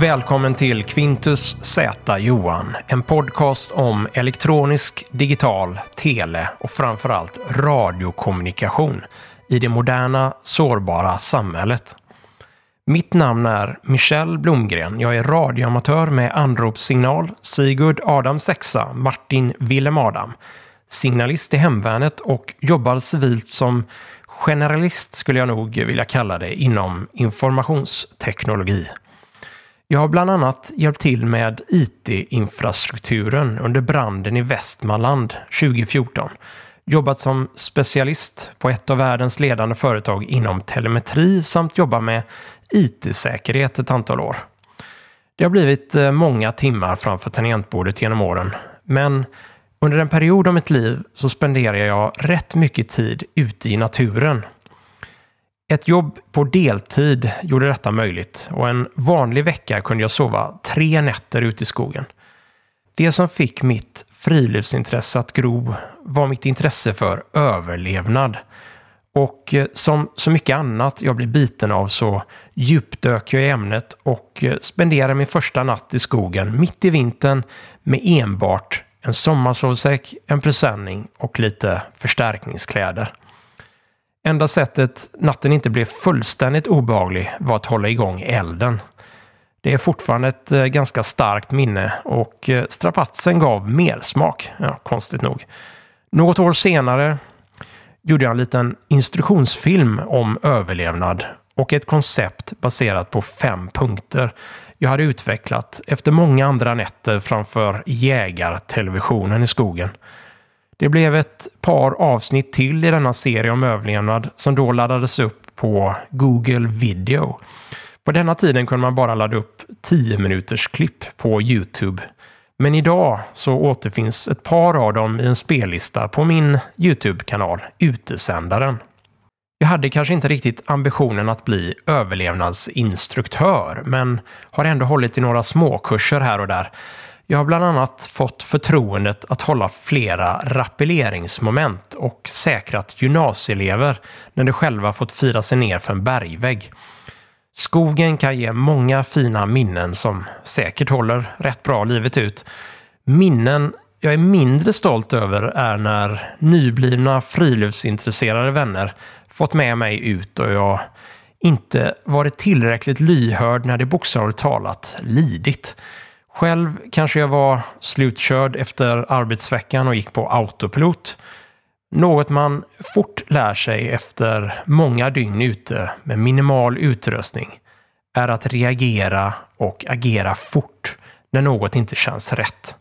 Välkommen till Quintus Z Johan, en podcast om elektronisk, digital, tele och framförallt radiokommunikation i det moderna, sårbara samhället. Mitt namn är Michel Blomgren. Jag är radioamatör med anropssignal, Sigurd Adam sexa, Martin Willem Adam, signalist i Hemvärnet och jobbar civilt som generalist skulle jag nog vilja kalla det inom informationsteknologi. Jag har bland annat hjälpt till med IT-infrastrukturen under branden i Västmanland 2014. Jobbat som specialist på ett av världens ledande företag inom telemetri samt jobbat med IT-säkerhet ett antal år. Det har blivit eh, många timmar framför tangentbordet genom åren, men under en period av mitt liv så spenderar jag rätt mycket tid ute i naturen. Ett jobb på deltid gjorde detta möjligt och en vanlig vecka kunde jag sova tre nätter ute i skogen. Det som fick mitt friluftsintresse att gro var mitt intresse för överlevnad. Och eh, som så mycket annat jag blev biten av så djupdök jag i ämnet och eh, spenderade min första natt i skogen mitt i vintern med enbart en sommarsovsäck, en presenning och lite förstärkningskläder. Enda sättet natten inte blev fullständigt obehaglig var att hålla igång elden. Det är fortfarande ett eh, ganska starkt minne och eh, strapatsen gav mer smak, ja, konstigt nog. Något år senare gjorde jag en liten instruktionsfilm om överlevnad och ett koncept baserat på fem punkter jag hade utvecklat efter många andra nätter framför jägartelevisionen i skogen. Det blev ett par avsnitt till i denna serie om överlevnad som då laddades upp på Google Video. På denna tiden kunde man bara ladda upp 10 minuters klipp på YouTube. Men idag så återfinns ett par av dem i en spellista på min YouTube-kanal Utesändaren. Jag hade kanske inte riktigt ambitionen att bli överlevnadsinstruktör, men har ändå hållit i några småkurser här och där. Jag har bland annat fått förtroendet att hålla flera rappelleringsmoment och säkrat gymnasieelever när de själva fått fira sig ner för en bergvägg. Skogen kan ge många fina minnen som säkert håller rätt bra livet ut. Minnen jag är mindre stolt över är när nyblivna friluftsintresserade vänner fått med mig ut och jag inte varit tillräckligt lyhörd när det bokstavligt talat lidit. Själv kanske jag var slutkörd efter arbetsveckan och gick på autopilot. Något man fort lär sig efter många dygn ute med minimal utrustning är att reagera och agera fort när något inte känns rätt.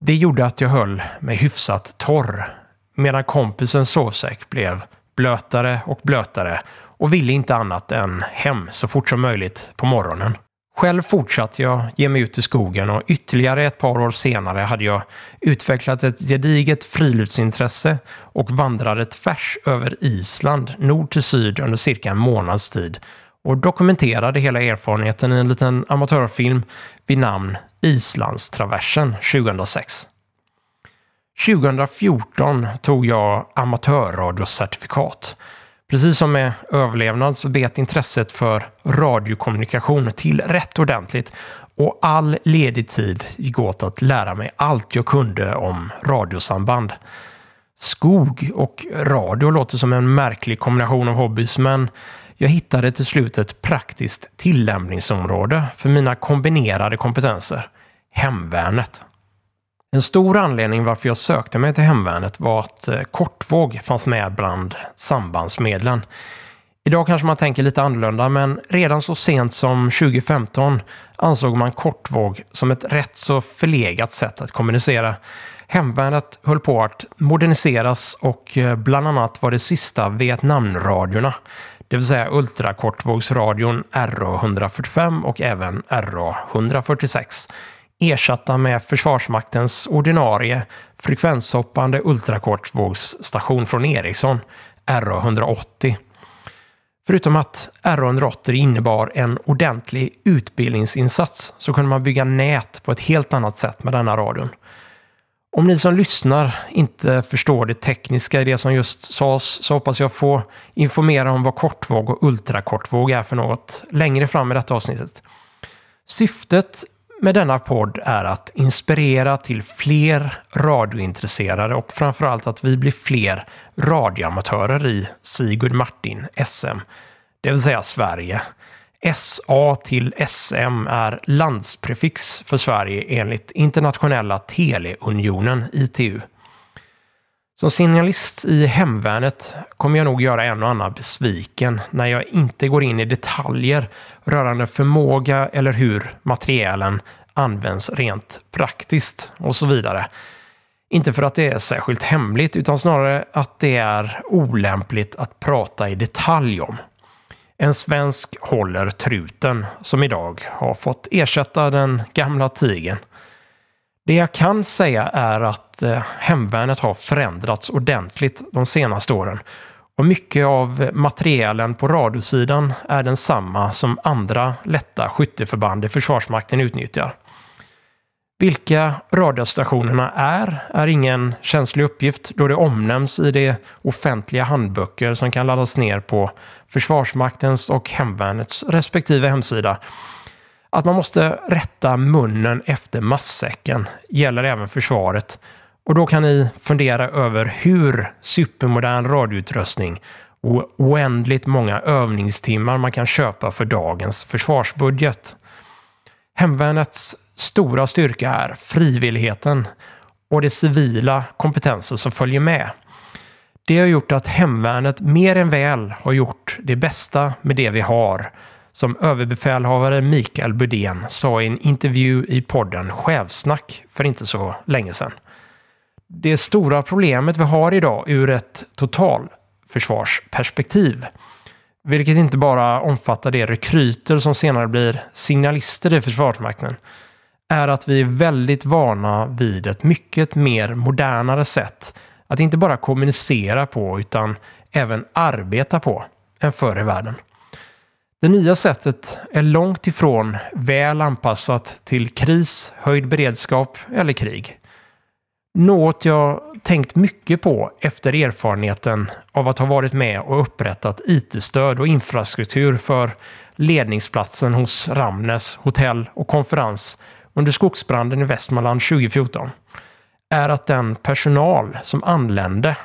Det gjorde att jag höll mig hyfsat torr medan kompisens sovsäck blev blötare och blötare och ville inte annat än hem så fort som möjligt på morgonen. Själv fortsatte jag ge mig ut i skogen och ytterligare ett par år senare hade jag utvecklat ett gediget friluftsintresse och vandrade tvärs över Island, nord till syd under cirka en månads tid och dokumenterade hela erfarenheten i en liten amatörfilm vid namn Islandstraversen 2006. 2014 tog jag amatörradiocertifikat. Precis som med överlevnad så bet intresset för radiokommunikation till rätt ordentligt och all ledig tid gick åt att lära mig allt jag kunde om radiosamband. Skog och radio låter som en märklig kombination av hobbys, men jag hittade till slut ett praktiskt tillämpningsområde för mina kombinerade kompetenser. Hemvärnet. En stor anledning varför jag sökte mig till hemvärnet var att eh, kortvåg fanns med bland sambandsmedlen. Idag kanske man tänker lite annorlunda, men redan så sent som 2015 ansåg man kortvåg som ett rätt så förlegat sätt att kommunicera. Hemvärnet höll på att moderniseras och eh, bland annat var det sista Vietnamradiorna, det vill säga ultrakortvågsradion RA145 och även RA146 ersatta med Försvarsmaktens ordinarie frekvenshoppande ultrakortvågsstation från Ericsson, RA180. Förutom att RA180 innebar en ordentlig utbildningsinsats så kunde man bygga nät på ett helt annat sätt med denna radion. Om ni som lyssnar inte förstår det tekniska i det som just sades så hoppas jag få informera om vad kortvåg och ultrakortvåg är för något längre fram i detta avsnittet. Syftet med denna podd är att inspirera till fler radiointresserade och framförallt att vi blir fler radioamatörer i Sigurd Martin SM, det vill säga Sverige. SA till SM är landsprefix för Sverige enligt Internationella Teleunionen, ITU. Som signalist i hemvärnet kommer jag nog göra en och annan besviken när jag inte går in i detaljer rörande förmåga eller hur materielen används rent praktiskt och så vidare. Inte för att det är särskilt hemligt utan snarare att det är olämpligt att prata i detalj om. En svensk håller truten som idag har fått ersätta den gamla tigen. Det jag kan säga är att eh, hemvärnet har förändrats ordentligt de senaste åren och mycket av materielen på radiosidan är densamma som andra lätta skytteförband i Försvarsmakten utnyttjar. Vilka radiostationerna är, är ingen känslig uppgift då det omnämns i de offentliga handböcker som kan laddas ner på Försvarsmaktens och Hemvärnets respektive hemsida. Att man måste rätta munnen efter massäcken gäller även försvaret och då kan ni fundera över hur supermodern radioutrustning och oändligt många övningstimmar man kan köpa för dagens försvarsbudget. Hemvärnets stora styrka är frivilligheten och de civila kompetenser som följer med. Det har gjort att hemvärnet mer än väl har gjort det bästa med det vi har, som överbefälhavare Mikael Budén sa i en intervju i podden Chefsnack för inte så länge sedan. Det stora problemet vi har idag ur ett totalförsvarsperspektiv vilket inte bara omfattar de rekryter som senare blir signalister i Försvarsmakten, är att vi är väldigt vana vid ett mycket mer modernare sätt att inte bara kommunicera på utan även arbeta på än förr i världen. Det nya sättet är långt ifrån väl anpassat till kris, höjd beredskap eller krig. Något jag tänkt mycket på efter erfarenheten av att ha varit med och upprättat IT-stöd och infrastruktur för ledningsplatsen hos Ramnes hotell och konferens under skogsbranden i Västmanland 2014 är att den personal som anlände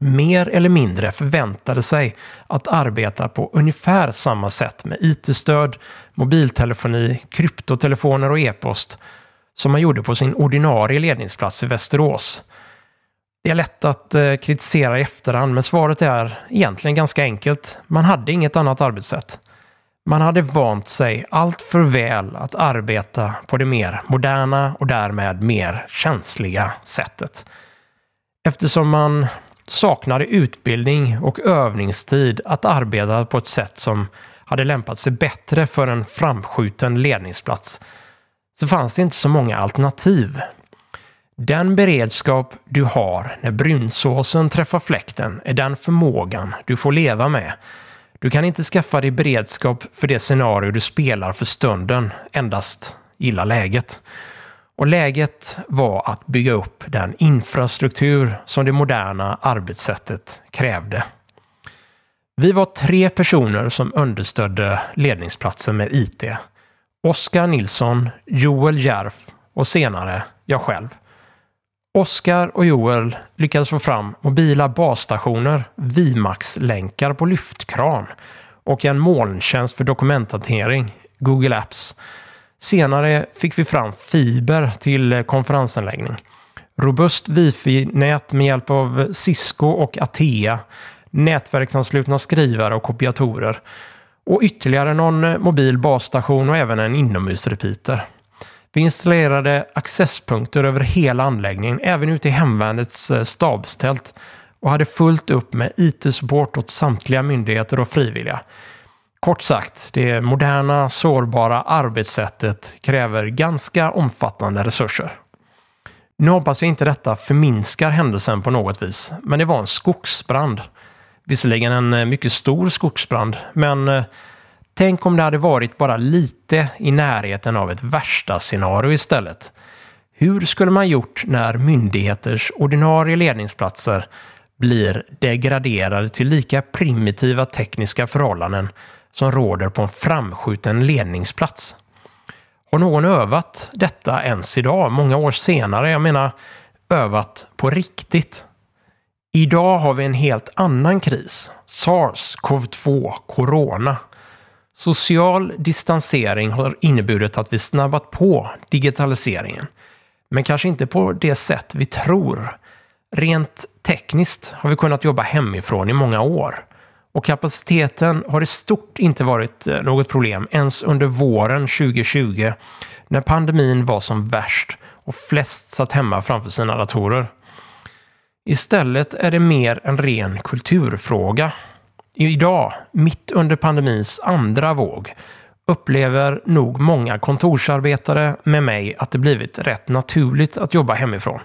mer eller mindre förväntade sig att arbeta på ungefär samma sätt med IT-stöd, mobiltelefoni, kryptotelefoner och e-post som man gjorde på sin ordinarie ledningsplats i Västerås. Det är lätt att eh, kritisera i efterhand, men svaret är egentligen ganska enkelt. Man hade inget annat arbetssätt. Man hade vant sig allt för väl att arbeta på det mer moderna och därmed mer känsliga sättet. Eftersom man saknade utbildning och övningstid att arbeta på ett sätt som hade lämpat sig bättre för en framskjuten ledningsplats så fanns det inte så många alternativ. Den beredskap du har när brunsåsen träffar fläkten är den förmågan du får leva med. Du kan inte skaffa dig beredskap för det scenario du spelar för stunden, endast gilla läget. Och läget var att bygga upp den infrastruktur som det moderna arbetssättet krävde. Vi var tre personer som understödde ledningsplatsen med IT. Oskar Nilsson, Joel Järf och senare jag själv. Oskar och Joel lyckades få fram mobila basstationer, Vimax-länkar på lyftkran och en molntjänst för dokumenthantering, Google Apps. Senare fick vi fram fiber till eh, konferensanläggning. Robust wifi-nät med hjälp av Cisco och Atea, nätverksanslutna skrivare och kopiatorer och ytterligare någon eh, mobil basstation och även en inomhusrepeater. Vi installerade accesspunkter över hela anläggningen, även ute i hemvärnets eh, stabstält och hade fullt upp med IT-support åt samtliga myndigheter och frivilliga. Kort sagt, det moderna, sårbara arbetssättet kräver ganska omfattande resurser. Nu hoppas jag inte detta förminskar händelsen på något vis, men det var en skogsbrand. Visserligen en eh, mycket stor skogsbrand, men eh, tänk om det hade varit bara lite i närheten av ett värsta scenario istället. Hur skulle man gjort när myndigheters ordinarie ledningsplatser blir degraderade till lika primitiva tekniska förhållanden som råder på en framskjuten ledningsplats? Har någon övat detta ens idag, många år senare? Jag menar övat på riktigt. Idag har vi en helt annan kris. SARS-CoV-2, Corona. Social distansering har inneburit att vi snabbat på digitaliseringen. Men kanske inte på det sätt vi tror. Rent tekniskt har vi kunnat jobba hemifrån i många år. Och kapaciteten har i stort inte varit eh, något problem ens under våren 2020 när pandemin var som värst och flest satt hemma framför sina datorer. Istället är det mer en ren kulturfråga. Idag, mitt under pandemins andra våg, upplever nog många kontorsarbetare med mig att det blivit rätt naturligt att jobba hemifrån.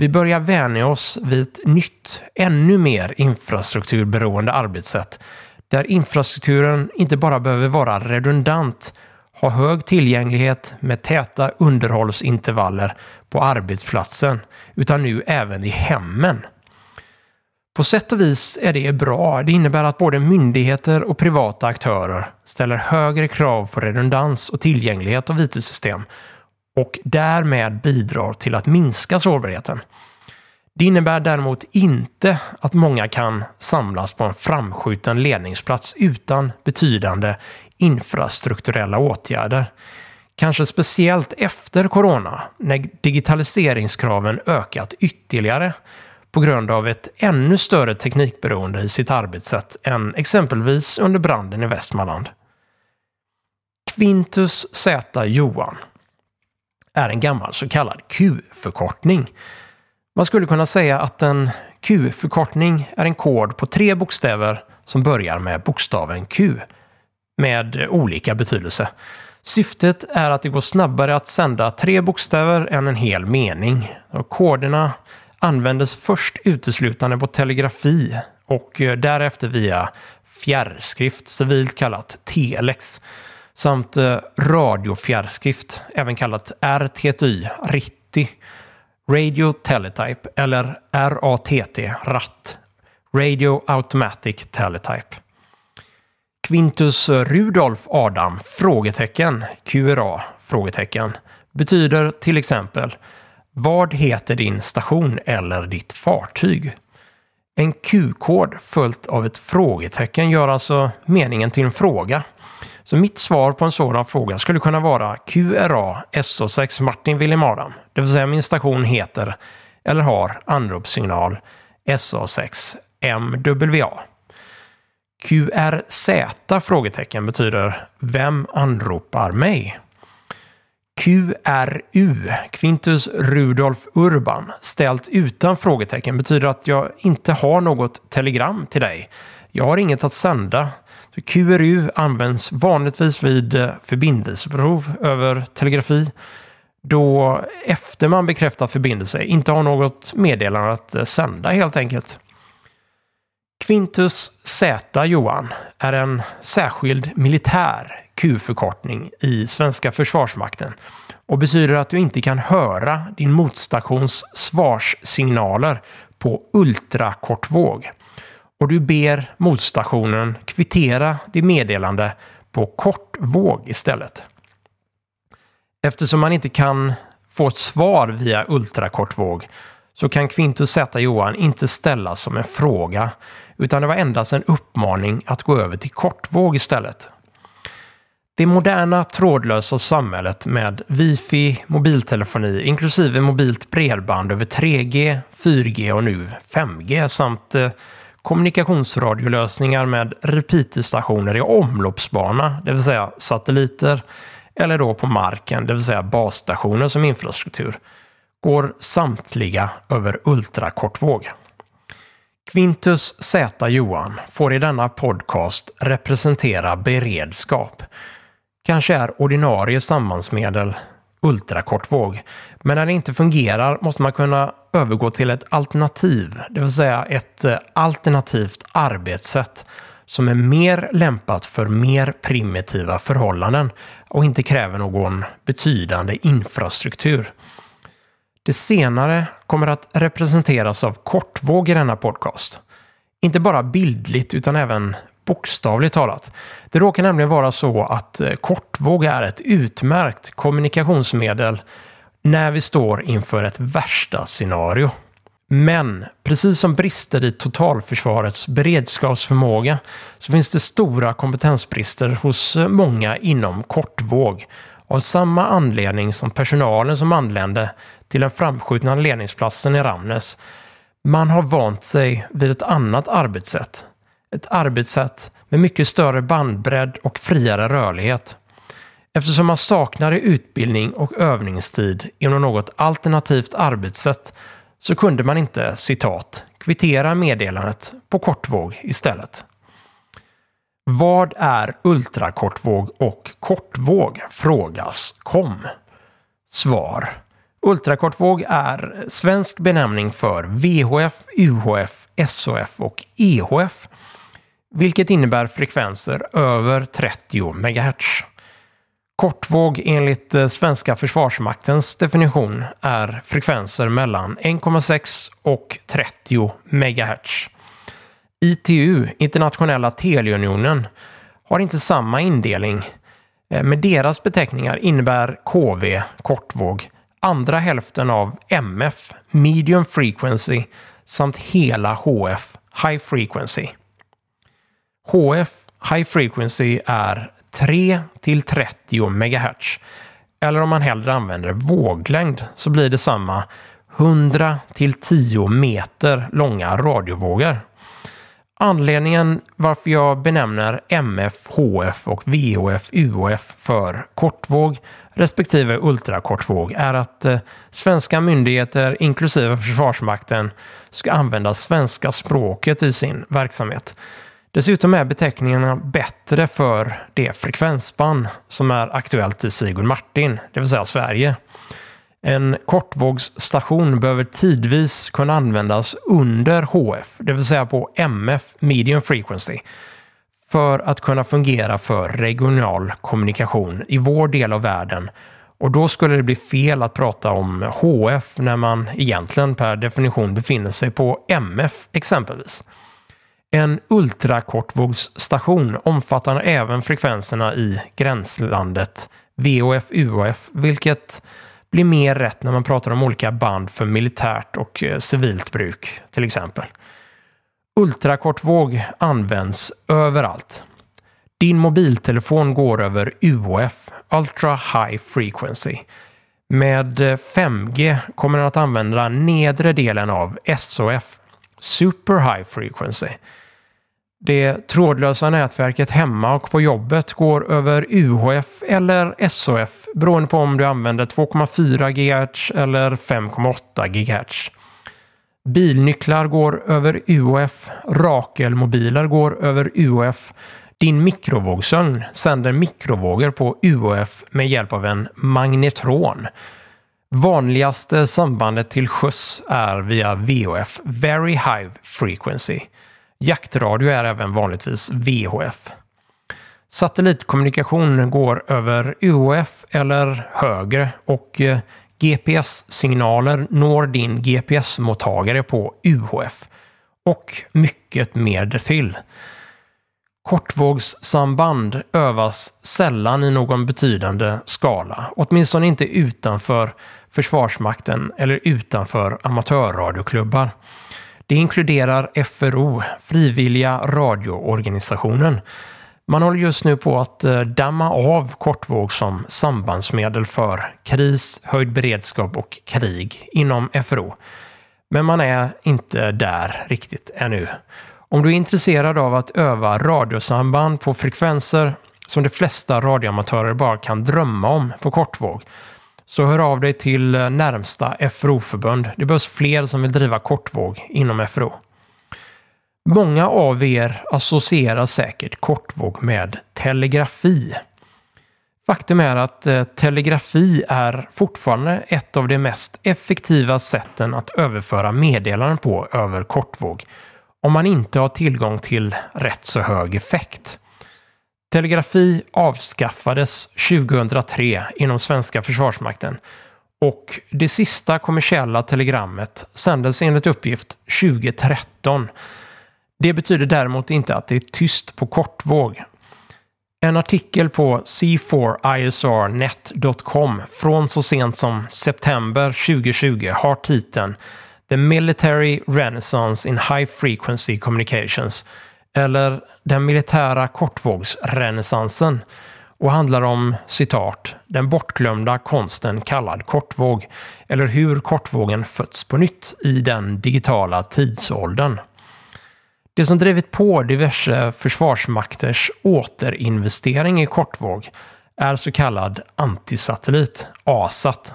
Vi börjar vänja oss vid ett nytt, ännu mer infrastrukturberoende arbetssätt där infrastrukturen inte bara behöver vara redundant, ha hög tillgänglighet med täta underhållsintervaller på arbetsplatsen, utan nu även i hemmen. På sätt och vis är det bra. Det innebär att både myndigheter och privata aktörer ställer högre krav på redundans och tillgänglighet av IT-system och därmed bidrar till att minska sårbarheten. Det innebär däremot inte att många kan samlas på en framskjuten ledningsplats utan betydande infrastrukturella åtgärder. Kanske speciellt efter corona, när digitaliseringskraven ökat ytterligare på grund av ett ännu större teknikberoende i sitt arbetssätt än exempelvis under branden i Västmanland. Quintus Z Johan är en gammal så kallad Q-förkortning. Man skulle kunna säga att en Q-förkortning är en kod på tre bokstäver som börjar med bokstaven Q med olika betydelse. Syftet är att det går snabbare att sända tre bokstäver än en hel mening. Och koderna användes först uteslutande på telegrafi och eh, därefter via fjärrskrift, civilt kallat telex samt eh, radiofjärrskrift, även kallat RTTY, RITTI, Radio Teletype eller RATT, RATT, Radio Automatic Teletype. Quintus Rudolf Adam, frågetecken, QRA, frågetecken, betyder till exempel Vad heter din station eller ditt fartyg? En Q-kod följt av ett frågetecken gör alltså meningen till en fråga så mitt svar på en sådan fråga skulle kunna vara QRA SO6 Martin Wilhelm Adam. Det vill säga min station heter eller har anropssignal SO6 MWA. QRZ frågetecken betyder Vem anropar mig? QRU, Quintus Rudolf Urban, ställt utan frågetecken betyder att jag inte har något telegram till dig. Jag har inget att sända. Så QRU används vanligtvis vid eh, förbindelseprov över telegrafi då efter man bekräftat förbindelse inte har något meddelande att eh, sända helt enkelt. Quintus Z Johan är en särskild militär Q-förkortning i svenska försvarsmakten och betyder att du inte kan höra din motstations svarssignaler på ultrakortvåg och du ber motstationen kvittera det meddelande på kortvåg istället. Eftersom man inte kan få ett svar via ultrakortvåg så kan Quintus Z Johan inte ställas som en fråga utan det var endast en uppmaning att gå över till kortvåg istället. Det moderna trådlösa samhället med wifi, mobiltelefoni inklusive mobilt bredband över 3G, 4G och nu 5G samt eh, kommunikationsradiolösningar med repeaterstationer i omloppsbana, det vill säga satelliter, eller då på marken, det vill säga basstationer som infrastruktur, går samtliga över ultrakortvåg. Quintus Z Johan får i denna podcast representera beredskap. Kanske är ordinarie sambandsmedel ultrakortvåg. Men när det inte fungerar måste man kunna övergå till ett alternativ, det vill säga ett eh, alternativt arbetssätt som är mer lämpat för mer primitiva förhållanden och inte kräver någon betydande infrastruktur. Det senare kommer att representeras av kortvåg i denna podcast. Inte bara bildligt utan även bokstavligt talat. Det råkar nämligen vara så att eh, kortvåg är ett utmärkt kommunikationsmedel när vi står inför ett värsta scenario. Men precis som brister i totalförsvarets beredskapsförmåga så finns det stora kompetensbrister hos många inom kortvåg. Av samma anledning som personalen som anlände till den framskjutna ledningsplatsen i Ramnes. Man har vant sig vid ett annat arbetssätt. Ett arbetssätt med mycket större bandbredd och friare rörlighet. Eftersom man saknade utbildning och övningstid inom något alternativt arbetssätt så kunde man inte, citat, kvittera meddelandet på kortvåg istället. Vad är ultrakortvåg och kortvåg? frågas kom. Svar. Ultrakortvåg är svensk benämning för VHF, UHF, SHF och EHF, vilket innebär frekvenser över 30 MHz. Kortvåg enligt eh, svenska försvarsmaktens definition är frekvenser mellan 1,6 och 30 MHz. ITU, Internationella Teleunionen, har inte samma indelning. Eh, med deras beteckningar innebär KV, kortvåg, andra hälften av MF, medium frequency, samt hela HF, high frequency. HF, high frequency, är 3 till 30 MHz. Eller om man hellre använder våglängd så blir det samma 100 till 10 meter långa radiovågor. Anledningen varför jag benämner MF, HF och VHF, UHF för kortvåg respektive ultrakortvåg är att eh, svenska myndigheter, inklusive Försvarsmakten, ska använda svenska språket i sin verksamhet. Dessutom är beteckningarna bättre för det frekvensband som är aktuellt i Sigurd Martin, det vill säga Sverige. En kortvågsstation behöver tidvis kunna användas under HF, det vill säga på MF, medium frequency, för att kunna fungera för regional kommunikation i vår del av världen. Och då skulle det bli fel att prata om HF när man egentligen per definition befinner sig på MF exempelvis. En ultrakortvågsstation omfattar även frekvenserna i gränslandet VHF-UHF, vilket blir mer rätt när man pratar om olika band för militärt och eh, civilt bruk, till exempel. Ultrakortvåg används överallt. Din mobiltelefon går över UHF, Ultra High Frequency. Med eh, 5G kommer den att använda nedre delen av SOF, Super High Frequency. Det trådlösa nätverket hemma och på jobbet går över UHF eller SOF beroende på om du använder 2,4 GHz eller 5,8 GHz. Bilnycklar går över UHF, Rakelmobiler går över UHF. Din mikrovågsugn sänder mikrovågor på UHF med hjälp av en magnetron. Vanligaste sambandet till sjöss är via VHF, Very High Frequency. Jaktradio är även vanligtvis VHF. Satellitkommunikation går över UHF eller högre och eh, GPS-signaler når din GPS-mottagare på UHF. Och mycket mer till. Kortvågssamband övas sällan i någon betydande skala, åtminstone inte utanför Försvarsmakten eller utanför amatörradioklubbar. Det inkluderar FRO, Frivilliga radioorganisationen. Man håller just nu på att eh, damma av kortvåg som sambandsmedel för kris, höjd beredskap och krig inom FRO. Men man är inte där riktigt ännu. Om du är intresserad av att öva radiosamband på frekvenser som de flesta radioamatörer bara kan drömma om på kortvåg så hör av dig till eh, närmsta FRO-förbund. Det behövs fler som vill driva kortvåg inom FRO. Många av er associerar säkert kortvåg med telegrafi. Faktum är att eh, telegrafi är fortfarande ett av de mest effektiva sätten att överföra meddelanden på över kortvåg om man inte har tillgång till rätt så hög effekt. Telegrafi avskaffades 2003 inom svenska försvarsmakten och det sista kommersiella telegrammet sändes enligt uppgift 2013. Det betyder däremot inte att det är tyst på kortvåg. En artikel på c4isrnet.com från så sent som september 2020 har titeln The Military Renaissance in High Frequency Communications eller Den militära kortvågsrenässansen och handlar om citat “den bortglömda konsten kallad kortvåg” eller hur kortvågen fötts på nytt i den digitala tidsåldern. Det som drivit på diverse försvarsmakters återinvestering i kortvåg är så kallad antisatellit, ASAT.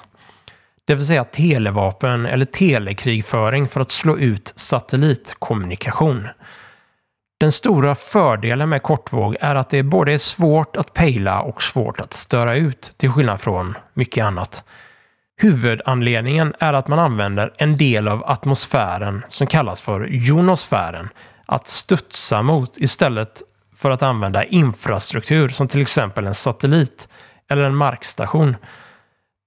Det vill säga televapen eller telekrigföring för att slå ut satellitkommunikation. Den stora fördelen med kortvåg är att det både är svårt att pejla och svårt att störa ut, till skillnad från mycket annat. Huvudanledningen är att man använder en del av atmosfären som kallas för jonosfären att studsa mot istället för att använda infrastruktur som till exempel en satellit eller en markstation.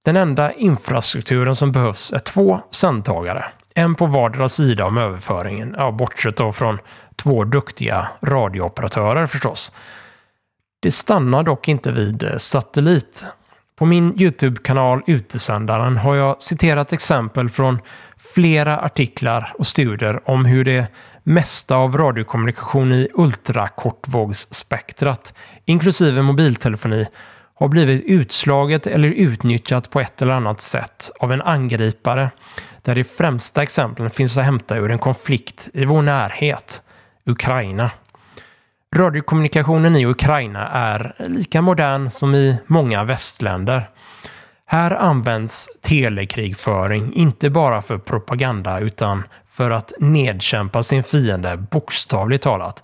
Den enda infrastrukturen som behövs är två sändtagare. En på vardera sida om överföringen, ja, bortsett då från två duktiga radiooperatörer förstås. Det stannar dock inte vid eh, satellit. På min YouTube-kanal Utesändaren har jag citerat exempel från flera artiklar och studier om hur det mesta av radiokommunikation i ultrakortvågsspektrat, inklusive mobiltelefoni, har blivit utslaget eller utnyttjat på ett eller annat sätt av en angripare där de främsta exemplen finns att hämta ur en konflikt i vår närhet, Ukraina. Radiokommunikationen i Ukraina är lika modern som i många västländer. Här används telekrigföring inte bara för propaganda utan för att nedkämpa sin fiende bokstavligt talat.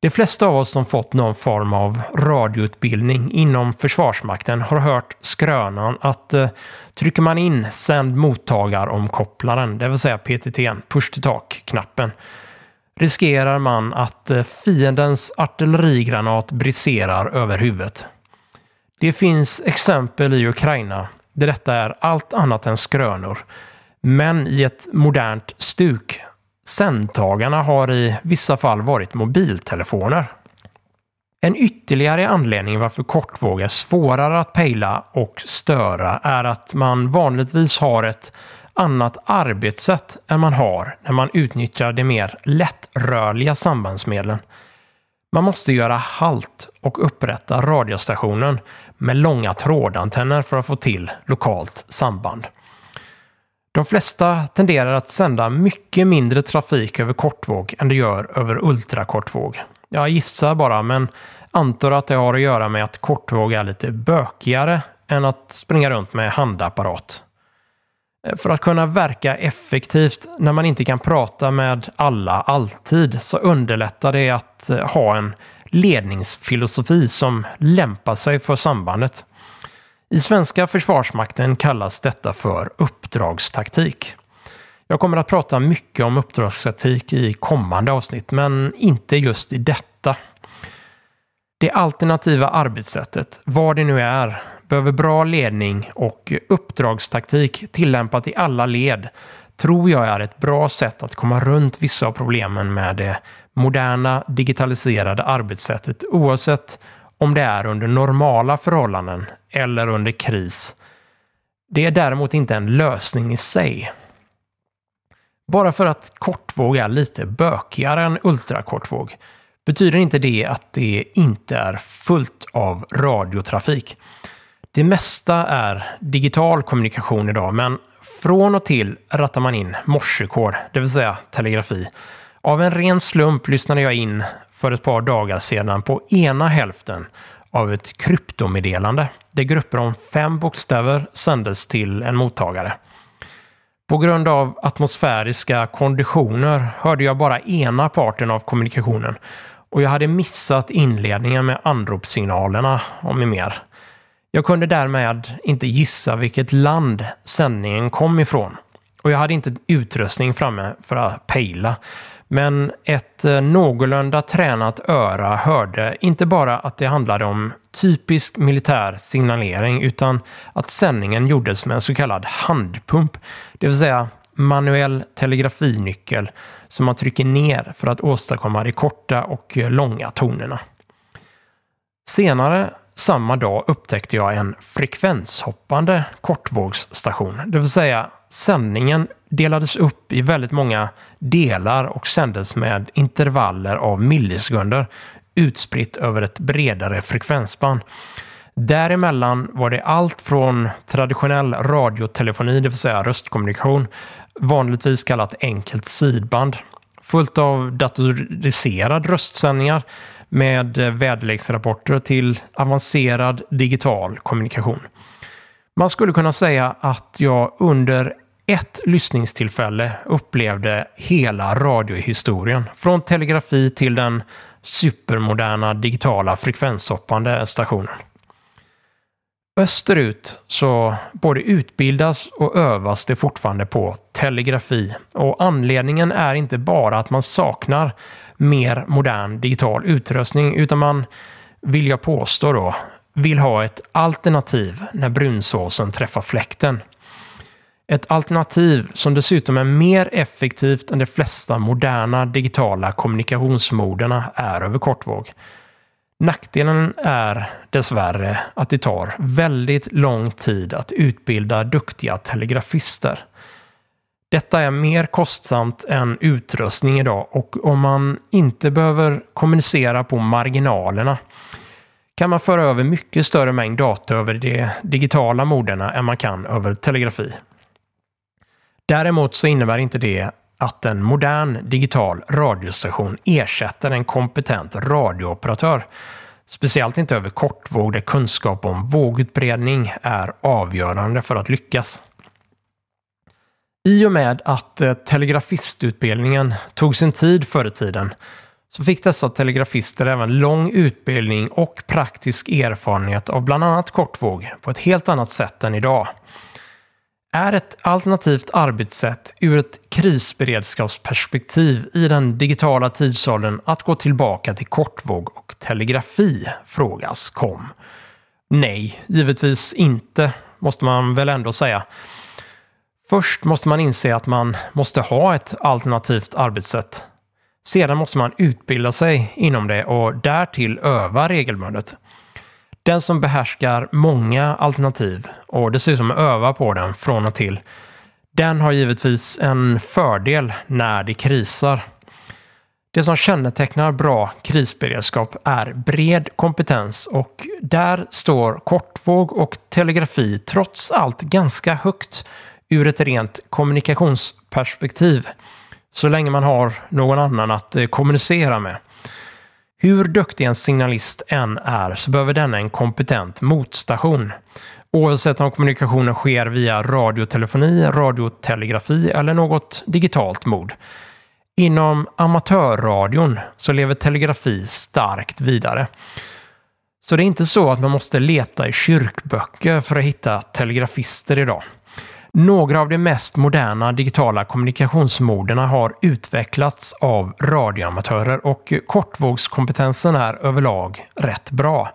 De flesta av oss som fått någon form av radioutbildning inom Försvarsmakten har hört skrönan att eh, trycker man in sänd mottagaromkopplaren, det vill säga PTT, push to talk-knappen, riskerar man att eh, fiendens artillerigranat briserar över huvudet. Det finns exempel i Ukraina där detta är allt annat än skrönor, men i ett modernt stuk Sändtagarna har i vissa fall varit mobiltelefoner. En ytterligare anledning varför kortvåg är svårare att pejla och störa är att man vanligtvis har ett annat arbetssätt än man har när man utnyttjar de mer lättrörliga sambandsmedlen. Man måste göra halt och upprätta radiostationen med långa trådantenner för att få till lokalt samband. De flesta tenderar att sända mycket mindre trafik över kortvåg än de gör över ultrakortvåg. Jag gissar bara, men antar att det har att göra med att kortvåg är lite bökigare än att springa runt med handapparat. Eh, för att kunna verka effektivt när man inte kan prata med alla alltid så underlättar det att eh, ha en ledningsfilosofi som lämpar sig för sambandet. I svenska försvarsmakten kallas detta för uppdragstaktik. Jag kommer att prata mycket om uppdragstaktik i kommande avsnitt, men inte just i detta. Det alternativa arbetssättet, vad det nu är, behöver bra ledning och uppdragstaktik tillämpat i alla led tror jag är ett bra sätt att komma runt vissa av problemen med det moderna digitaliserade arbetssättet oavsett om det är under normala förhållanden eller under kris. Det är däremot inte en lösning i sig. Bara för att kortvåg är lite bökigare än ultrakortvåg betyder inte det att det inte är fullt av radiotrafik. Det mesta är digital kommunikation idag, men från och till rattar man in morsekod, det vill säga telegrafi. Av en ren slump lyssnade jag in för ett par dagar sedan på ena hälften av ett kryptomeddelande där grupper om fem bokstäver sändes till en mottagare. På grund av atmosfäriska konditioner hörde jag bara ena parten av kommunikationen och jag hade missat inledningen med anropssignalerna om mer. Jag kunde därmed inte gissa vilket land sändningen kom ifrån och jag hade inte utrustning framme för att pejla. Men ett eh, någorlunda tränat öra hörde inte bara att det handlade om typisk militär signalering utan att sändningen gjordes med en så kallad handpump. Det vill säga manuell telegrafinyckel som man trycker ner för att åstadkomma de korta och långa tonerna. Senare samma dag upptäckte jag en frekvenshoppande kortvågsstation, det vill säga sändningen delades upp i väldigt många delar och sändes med intervaller av millisekunder utspritt över ett bredare frekvensband. Däremellan var det allt från traditionell radiotelefoni, det vill säga röstkommunikation, vanligtvis kallat enkelt sidband, fullt av datoriserad röstsändningar med eh, väderleksrapporter till avancerad digital kommunikation. Man skulle kunna säga att jag under ett lyssningstillfälle upplevde hela radiohistorien. Från telegrafi till den supermoderna digitala frekvenshoppande stationen. Österut så både utbildas och övas det fortfarande på telegrafi. Och anledningen är inte bara att man saknar mer modern digital utrustning utan man, vill jag påstå då, vill ha ett alternativ när brunsåsen träffar fläkten. Ett alternativ som dessutom är mer effektivt än de flesta moderna digitala kommunikationsmoderna är över kortvåg. Nackdelen är dessvärre att det tar väldigt lång tid att utbilda duktiga telegrafister. Detta är mer kostsamt än utrustning idag och om man inte behöver kommunicera på marginalerna kan man föra över mycket större mängd data över de digitala moderna än man kan över telegrafi. Däremot så innebär inte det att en modern digital radiostation ersätter en kompetent radiooperatör. Speciellt inte över kortvåg där kunskap om vågutbredning är avgörande för att lyckas. I och med att eh, telegrafistutbildningen tog sin tid förr i tiden så fick dessa telegrafister även lång utbildning och praktisk erfarenhet av bland annat kortvåg på ett helt annat sätt än idag är ett alternativt arbetssätt ur ett krisberedskapsperspektiv i den digitala tidsåldern att gå tillbaka till kortvåg och telegrafi? Frågas kom. Nej, givetvis inte, måste man väl ändå säga. Först måste man inse att man måste ha ett alternativt arbetssätt. Sedan måste man utbilda sig inom det och därtill öva regelbundet. Den som behärskar många alternativ och dessutom övar på den från och till, den har givetvis en fördel när det krisar. Det som kännetecknar bra krisberedskap är bred kompetens och där står kortvåg och telegrafi trots allt ganska högt ur ett rent kommunikationsperspektiv. Så länge man har någon annan att eh, kommunicera med. Hur duktig en signalist än är så behöver denna en kompetent motstation. Oavsett om kommunikationen sker via radiotelefoni, radiotelegrafi eller något digitalt mod. Inom amatörradion så lever telegrafi starkt vidare. Så det är inte så att man måste leta i kyrkböcker för att hitta telegrafister idag. Några av de mest moderna digitala kommunikationsmoderna har utvecklats av radioamatörer och kortvågskompetensen är överlag rätt bra.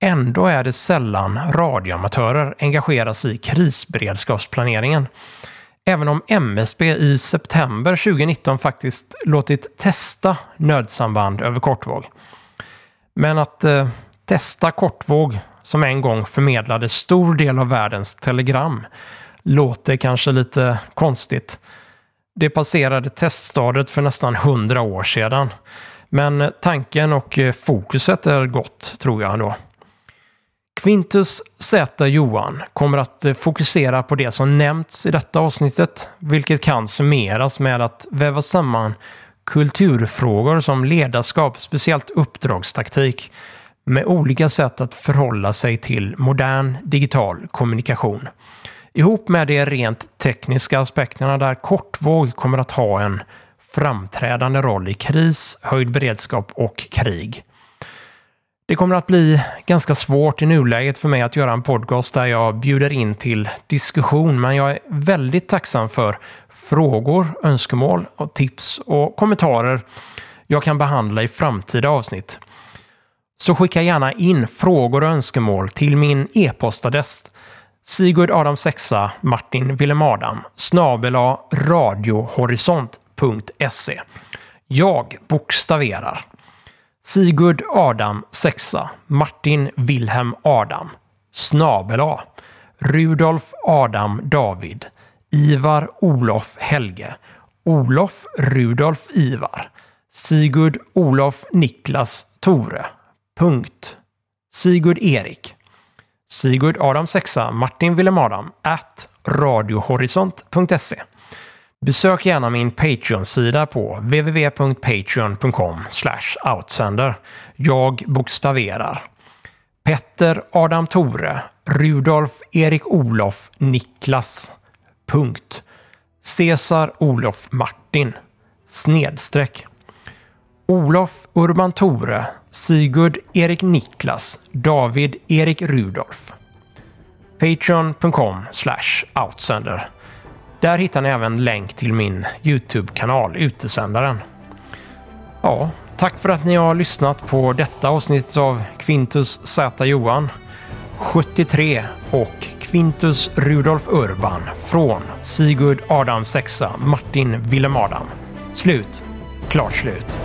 Ändå är det sällan radioamatörer engageras i krisberedskapsplaneringen. Även om MSB i september 2019 faktiskt låtit testa nödsamband över kortvåg. Men att eh, testa kortvåg som en gång förmedlade stor del av världens telegram låter kanske lite konstigt. Det passerade teststadiet för nästan 100 år sedan. Men tanken och fokuset är gott, tror jag ändå. Quintus Z Johan kommer att fokusera på det som nämnts i detta avsnittet, vilket kan summeras med att väva samman kulturfrågor som ledarskap, speciellt uppdragstaktik, med olika sätt att förhålla sig till modern digital kommunikation. Ihop med de rent tekniska aspekterna där kortvåg kommer att ha en framträdande roll i kris, höjd beredskap och krig. Det kommer att bli ganska svårt i nuläget för mig att göra en podcast där jag bjuder in till diskussion, men jag är väldigt tacksam för frågor, önskemål och tips och kommentarer jag kan behandla i framtida avsnitt. Så skicka gärna in frågor och önskemål till min e-postadress Sigurd Adam 6 Martin Willem Adam snabela radiohorisont.se. Jag bokstaverar. Sigurd Adam 6 Martin Wilhelm Adam snabela Rudolf Adam David Ivar Olof Helge Olof Rudolf Ivar Sigurd Olof Niklas Tore. Punkt. Sigurd Erik. Sigurd Adam 6 Martin Willem Adam at radiohorisont.se. Besök gärna min Patreon-sida på www.patreon.com outsender. Jag bokstaverar. Petter Adam Tore Rudolf Erik Olof Niklas. Punkt. Cesar Olof Martin. Snedstreck. Olof Urban Tore, Sigurd Erik Niklas, David Erik Rudolf. Patreon.com outsender. Där hittar ni även länk till min YouTube-kanal Utesändaren. Ja, tack för att ni har lyssnat på detta avsnitt av Quintus Z Johan 73 och Quintus Rudolf Urban från Sigurd Adam 6 Martin Willem Adam. Slut. Klart slut.